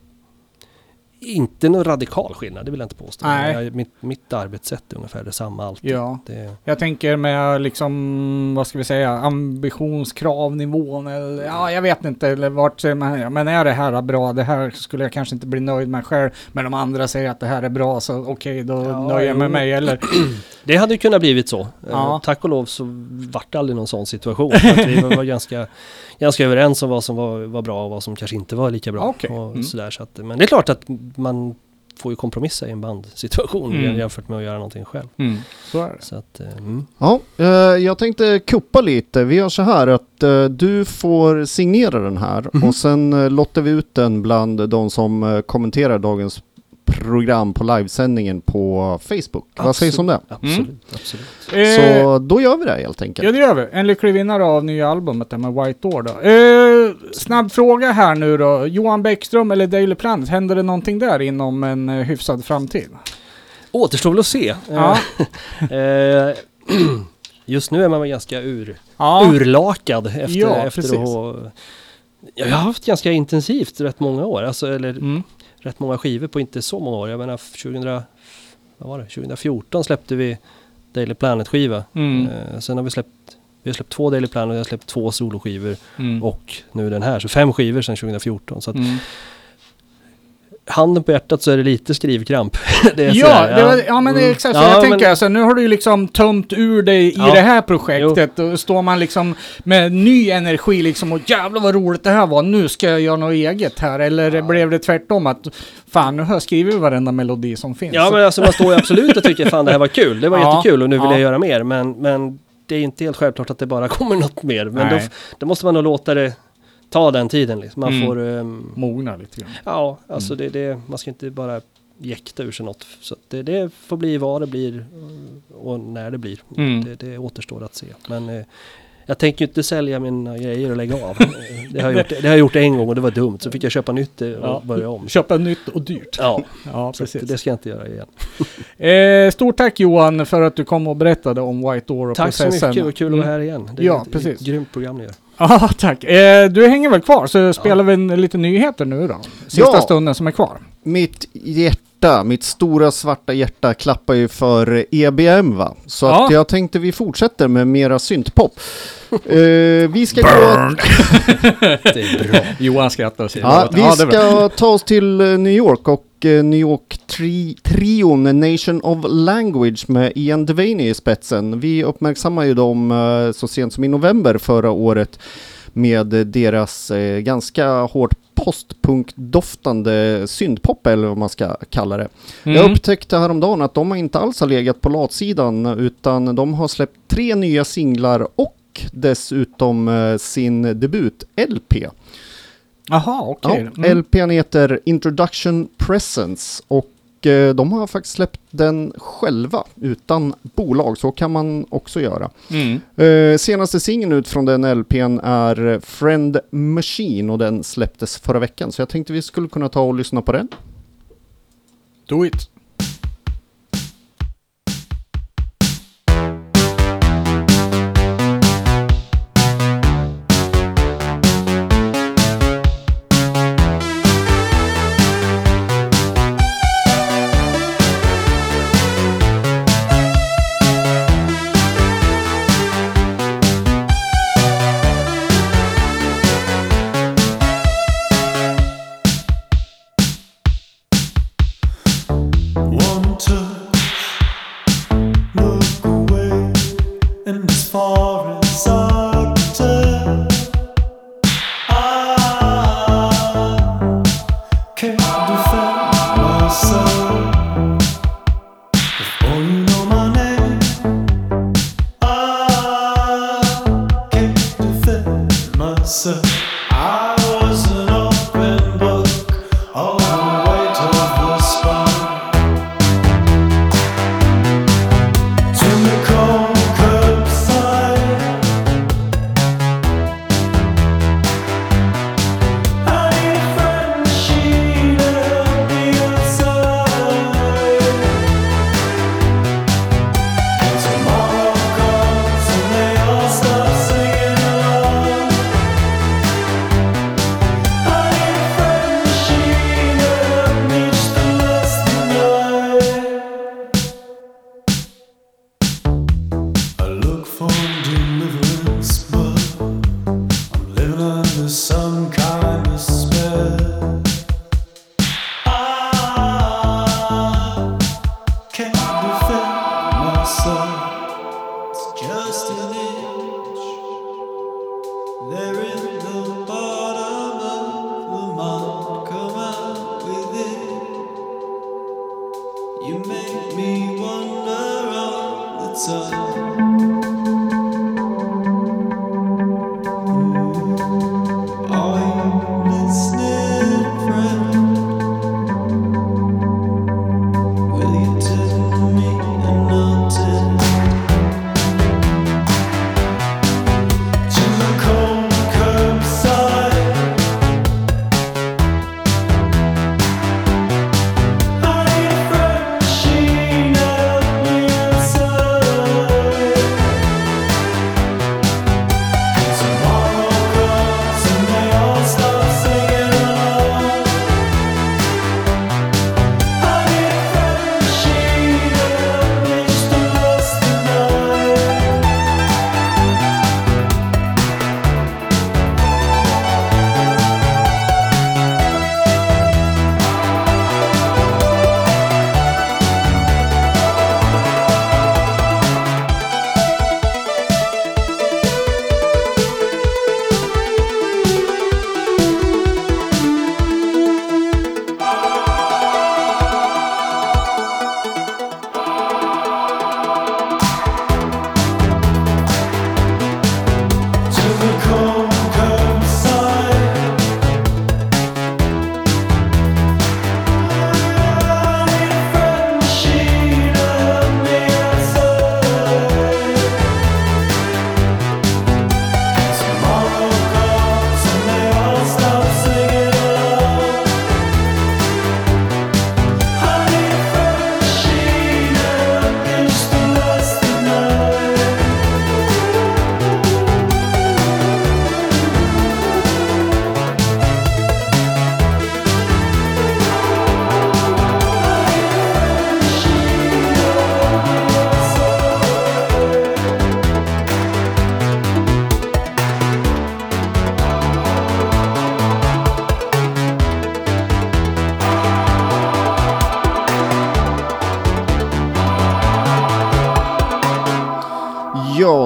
inte någon radikal skillnad, det vill jag inte påstå. Nej. Jag, mitt, mitt arbetssätt är ungefär detsamma alltid. Ja. Det, Jag tänker med liksom, vad ska vi säga, ambitionskravnivån eller ja, jag vet inte eller vart man, men är det här bra, det här skulle jag kanske inte bli nöjd med själv, men om andra säger att det här är bra så okej, då Ja, nöjer jag mig med mig eller Det hade ju kunnat blivit så. Ja. Eh, Tack och lov så vart det aldrig någon sån situation. Vi var, ganska, ganska överens om vad som var, var bra och vad som kanske inte var lika bra. Okej. Och Mm. sådär, så att, men det är klart att man får ju kompromissa i en bandsituation Mm. jämfört med att göra någonting själv. mm, så är det. Så att, eh, mm. Ja, eh, jag tänkte kuppa lite. Vi gör så här att eh, du får signera den här Mhm. och sen lottar vi ut den bland de som kommenterar dagens program på livesändningen på Facebook. Vad sägs om det? Absolut, absolut. Eh, Så då gör vi det helt enkelt. Ja det gör vi. En lycklig vinnare av nya albumet där med White Door då. Eh, snabb fråga här nu då. Johan Bäckström eller Daily Planet, händer det någonting där inom en eh, hyfsad framtid? Återstår väl att se. Ja. Eh, Just nu är man väl ganska ur, Ja. urlakad efter, Ja, efter att ha... Jag har haft ganska intensivt rätt många år, alltså, eller Mm. Rätt många skivor på inte så många år. Jag menar 2000, vad var det? 2014 släppte vi Daily Planet-skiva. Mm. Eh, sen har vi släppt, vi har släppt två Daily Planet och jag har släppt två soloskivor Mm. och nu den här. Så fem skivor sedan 2014. Så att Mm. Handen på hjärtat så är det lite skrivkramp. det Ja, sådär, det var, ja men Mm. exakt så. Ja, jag men- tänker alltså, nu har du ju liksom tömt ur dig i Ja. det här projektet och står man liksom med ny energi liksom och jävlar vad roligt det här var, nu ska jag göra något eget här. Eller blev det tvärtom att fan nu har jag skrivit varenda melodi som finns. Ja men alltså man står ju absolut och tycker fan det här var kul. Det var jättekul och nu vill ja. jag göra mer. Men, men det är inte helt självklart att det bara kommer något mer. Men då, då måste man nog låta det ta den tiden liksom. Man Mm. får... ehm, Mogna lite grann. ja, alltså det, det, man ska inte bara jäkta ur sig något. Så det, det får bli vad det blir och när det blir. Mm. Det, det återstår att se. Men eh, jag tänker ju inte sälja mina grejer och lägga av. Eh, det, har jag gjort, det har jag gjort en gång och det var dumt. Så fick jag köpa nytt eh, och Ja. börja om. Köpa nytt och dyrt. Ja, Ja, så precis. det ska jag inte göra igen. Eh, stort tack Johan för att du kom och berättade om White Door och Tack så processen. mycket och kul att vara Mm. här igen. Det är Ja, ett, precis. ett grymt program ni gör. Ja, tack. Eh, du hänger väl kvar så spelar vi en, lite nyheter nu då. Sista Ja. stunden som är kvar. Mitt hjärta, mitt stora svarta hjärta klappar ju för EBM va. Så Ja. att jag tänkte vi fortsätter med mera syntpop. Eh, vi ska gå... Det är bra. Johan skrattar och säger Ja, vi ska ta oss till eh, New York och New York tri trion Nation of Language med Ian Devaney i spetsen. Vi uppmärksammar ju dem eh, så sent som i november förra året med eh, deras eh, ganska hårt postpunkdoftande syntpop eller vad man ska kalla det. Jag Mm. upptäckte häromdagen att de inte alls har legat på latsidan utan de har släppt tre nya singlar och dessutom eh, sin debut-LP. Jaha, okej. Ja, Mm. LPn heter Introduction Presence och eh, de har faktiskt släppt den själva utan bolag, så kan man också göra. Mm. Eh, senaste singeln ut från den LPn är Friend Machine och den släpptes förra veckan, så jag tänkte vi skulle kunna ta och lyssna på den. Do it.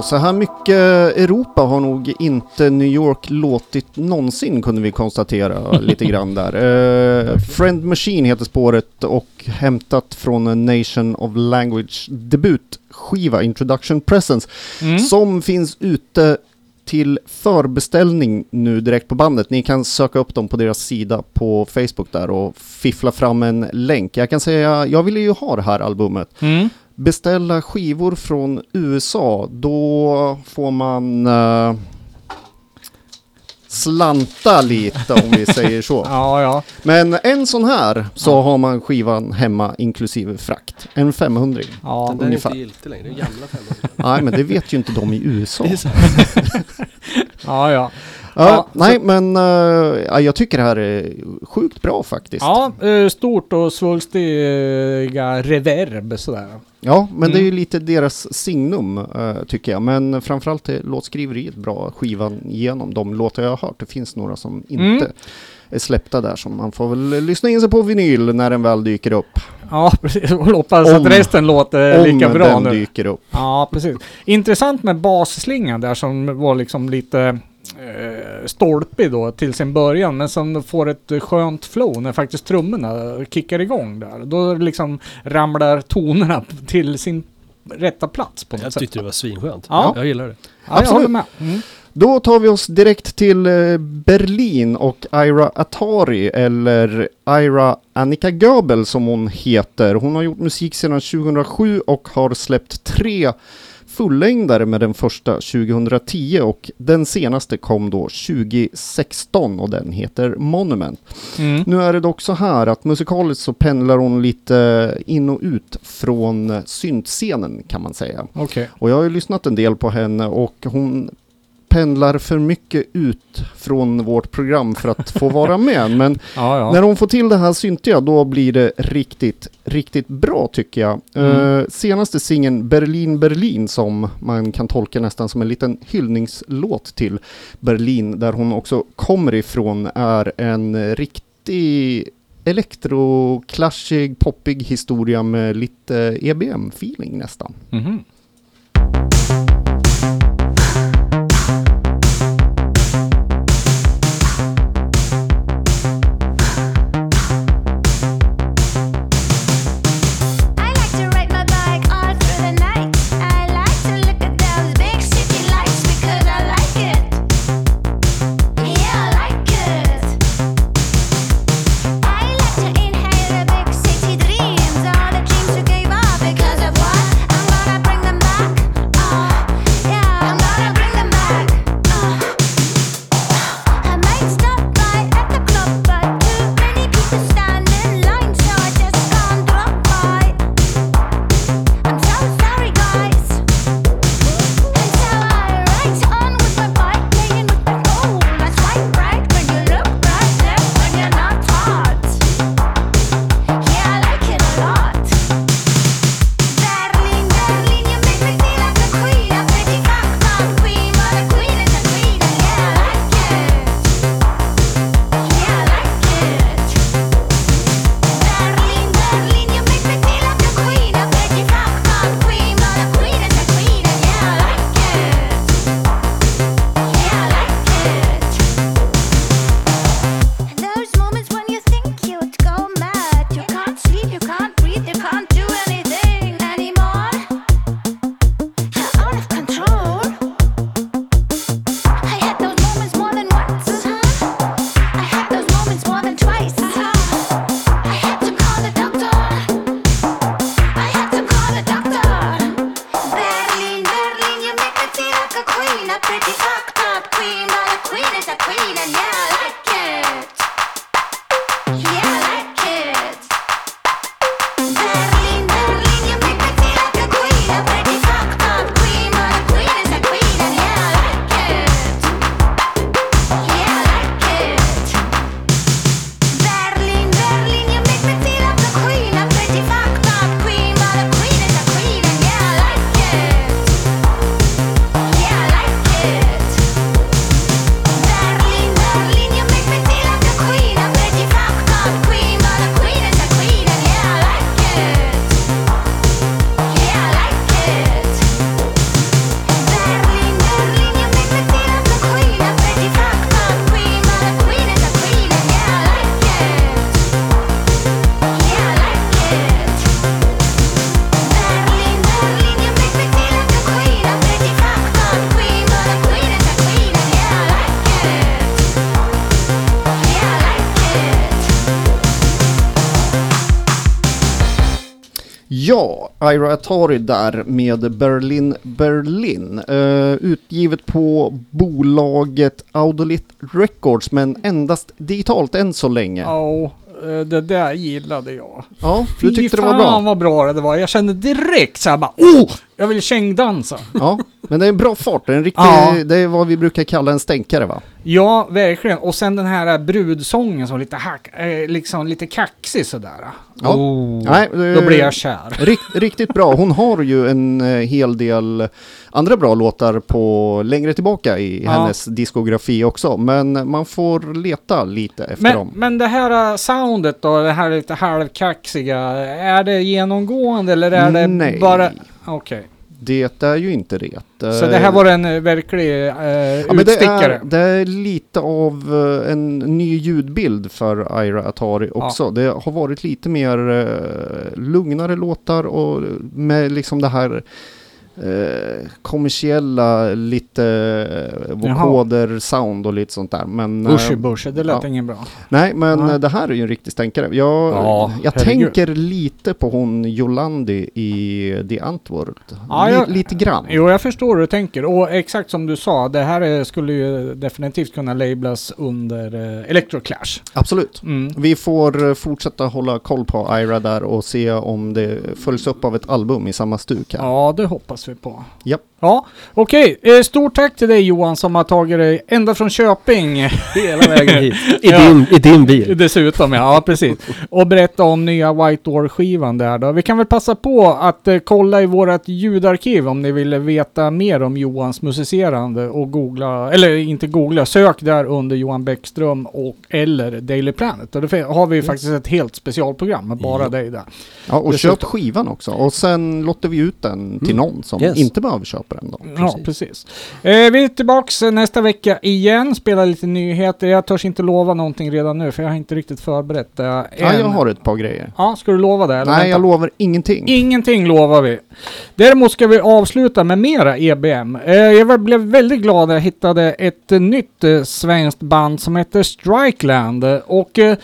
Så här mycket Europa har nog inte New York låtit någonsin kunde vi konstatera lite grann där. Eh, Friend Machine heter spåret och hämtat från Nation of Language debutskiva Introduction Presence Mm. som finns ute till förbeställning nu direkt på bandet. Ni kan söka upp dem på deras sida på Facebook där och fiffla fram en länk. Jag kan säga, jag ville ju ha det här albumet. Mm. Beställa skivor från USA, då får man eh, slanta lite om vi säger så. Ja, ja. Men en sån här så har man skivan hemma inklusive frakt. En 500 ja. Den där är inte giltig längre, det är gamla 500. Nej men det vet ju inte de i USA. Det är så. Ja, ja. Ja, nej men eh, ja, jag tycker det här är sjukt bra faktiskt. Ja, eh, stort och svulstiga reverb sådär. Ja, men det är ju Mm. lite deras signum eh, tycker jag. Men framförallt är låtskriveriet bra, skivan igenom de låtar jag har hört. Det finns några som inte Mm. är släppta där som man får väl lyssna in sig på vinyl när den väl dyker upp. Ja, precis. Och hoppas Om- att resten låter Om lika bra den nu. dyker upp. Ja, precis. Intressant med basslingan där som var liksom lite eh, stolpig då till sin början men som får ett skönt flow när faktiskt trummorna kickar igång där. Då liksom ramlar tonerna till sin rätta plats på något Jag sätt. tyckte det var svinskönt. Ja. Jag gillar det. Ja, jag Absolut. håller med. Mm. Då tar vi oss direkt till eh, Berlin och Ira Atari, eller Ira Annika Göbel som hon heter. Hon har gjort musik sedan 2007 och har släppt tre fullängdare med den första 2010 och den senaste kom då 2016 och den heter Monument. Mm. Nu är det dock så här att musikaliskt så pendlar hon lite in och ut från syntscenen kan man säga. Okej. Och jag har ju lyssnat en del på henne och hon pendlar för mycket ut från vårt program för att få vara med. Men Ja, ja. när hon får till det här syntiga då blir det riktigt, riktigt bra tycker jag. Mm. Eh, senaste singeln Berlin Berlin som man kan tolka nästan som en liten hyllningslåt till Berlin där hon också kommer ifrån är en riktig elektroklassig, poppig historia med lite EBM-feeling nästan. Mhm. I Ira Atari där med Berlin Berlin. Eh, utgivet på bolaget Audolit Records men endast digitalt än så länge. Ja, Ja, eh, det där gillade jag. du tyckte det var fan bra? vad bra det var. Jag kände direkt så här bara oh! Jag vill kängdansa. Ja, men det är en bra fart. Det är, en riktig, Ja. det är vad vi brukar kalla en stänkare va? Ja, verkligen. Och sen den här brudsången som lite hack, eh, liksom lite kaxig sådär. Ja. Oh. Nej, det- Då blir jag kär. Rikt, riktigt bra. Hon har ju en eh, hel del andra bra låtar på längre tillbaka i Ja. hennes diskografi också. Men man får leta lite efter Men, dem. men det här eh, soundet då, det här lite halvkaxiga, är det genomgående eller är det Nej. bara... Okej. Det är ju inte det. Så det här var en eh, verklig eh, Ja, men det, utstickare? är, det är lite av eh, en ny ljudbild för Ira Atari också. Det har varit lite mer eh, lugnare låtar och med liksom det här eh, kommersiella, lite eh, vokoder, sound och lite sånt där. Men, eh, Bushy bushy, det lät ja. ingen bra. nej, men eh, det här är ju en riktig stänkare. Jag, Ja, jag tänker lite på hon Jolandi i The Antwoord. Ja, jag- lite grann. Jo, jag förstår hur du tänker. Och exakt som du sa, det här skulle ju definitivt kunna lablas under eh, Electroclash. Absolut. Mm. Vi får eh, fortsätta hålla koll på Ira där och se om det följs upp av ett album i samma stuk här. Ja, det hoppas vi Japp. Ja, okej. Eh, stort tack till dig Johan som har tagit dig ända från Köping. Hela vägen hit. I, Ja. din, I din bil. Dessutom ja, ja precis. Och berätta om nya White Door-skivan där då. Vi kan väl passa på att eh, kolla i vårat ljudarkiv om ni vill veta mer om Johans musicerande och googla, eller inte googla, sök där under Johan Bäckström och eller Daily Planet. Och det har vi ju faktiskt ett helt specialprogram med bara Ja. dig där. Ja, och Dessutom. köp skivan också. Och sen låter vi ut den till Mm. någon som Yes. inte behöver köpa den då. Ja, precis. Eh, vi är tillbaks eh, nästa vecka igen, spelar lite nyheter. Jag törs inte lova någonting redan nu för jag har inte riktigt förberett det Ja, än. jag har ett par grejer. Ja, ska du lova det? Eller Nej, vänta? jag lovar ingenting. Ingenting lovar vi. Däremot ska vi avsluta med mera EBM. Eh, jag blev väldigt glad när jag hittade ett nytt eh, svenskt band som heter Strikeland. Och eh,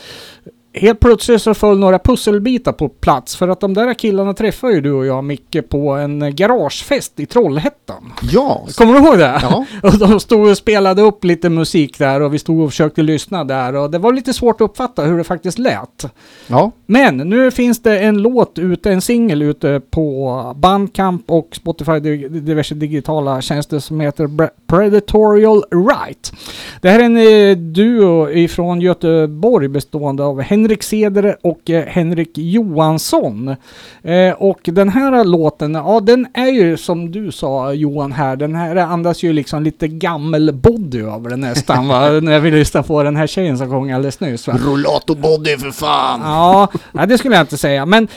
helt plötsligt så föll några pusselbitar på plats. För att de där killarna träffade ju du och jag Micke på en garagefest i Trollhättan. Ja, Kommer du ihåg det? ja. Och de stod och spelade upp lite musik där och vi stod och försökte lyssna där och det var lite svårt att uppfatta hur det faktiskt lät. ja. Men nu finns det en låt ute, en singel ute på Bandcamp och Spotify, di- diverse digitala tjänster som heter Predatorial Right. Det här är en eh, duo ifrån Göteborg bestående av Henrik Cedere och eh, Henrik Johansson. Eh, och den här låten, ja den är ju som du sa Johan här, den här andas ju liksom lite gammel-body över den nästan va? När vi lyssnar på den här tjejen som sjöng alldeles nyss va? Rollator body för fan! Ja, nej, det skulle jag inte säga. Men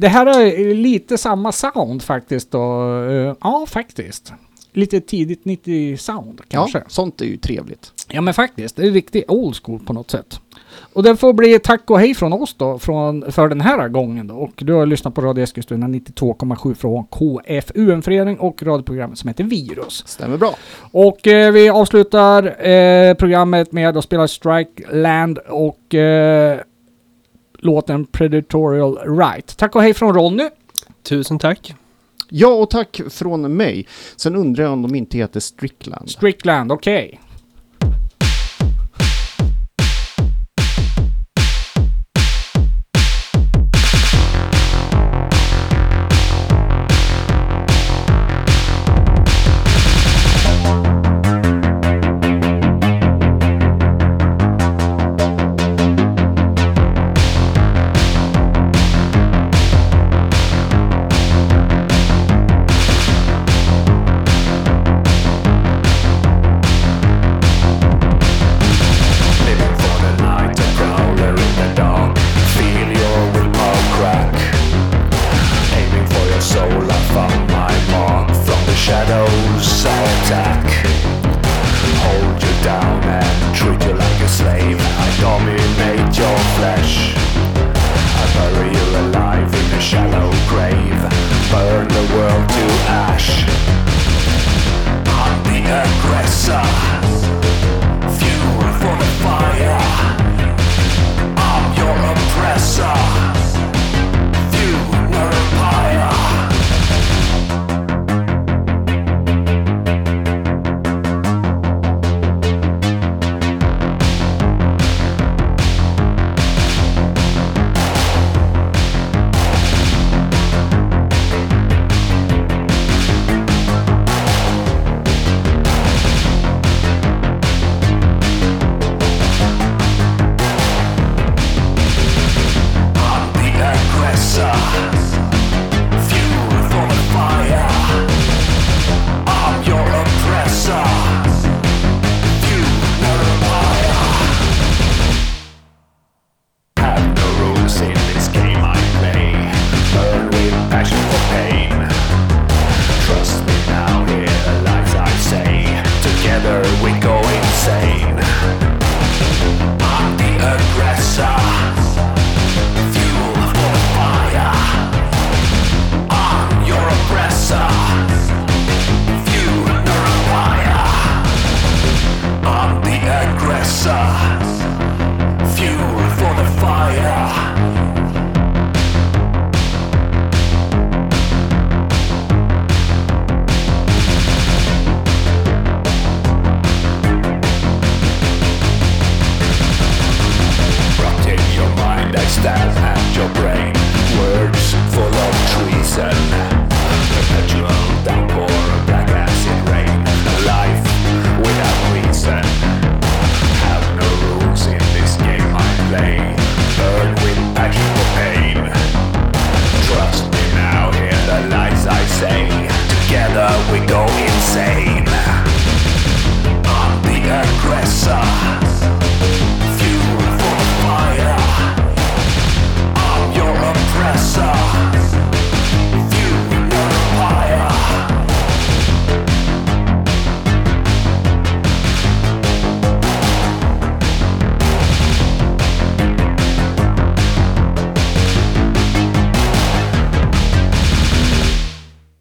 det här är lite samma sound faktiskt. Då. Ja, faktiskt. Lite tidigt 90 sound kanske. Ja, Ja. sånt är ju trevligt. men faktiskt. Det är riktigt old school på något sätt. Och det får bli tack och hej från oss då från, för den här gången då. Och du har lyssnat på Radio Eskilstuna 92,7 från KFU, en förening och radioprogrammet som heter Virus. Stämmer bra. Och eh, vi avslutar eh, programmet med att spela Strike Land och eh, låten Predatorial Right. Tack och hej från Ronny. Tusen tack. Ja, och tack från mig. Sen undrar jag om de inte heter Strickland. Strickland, okej.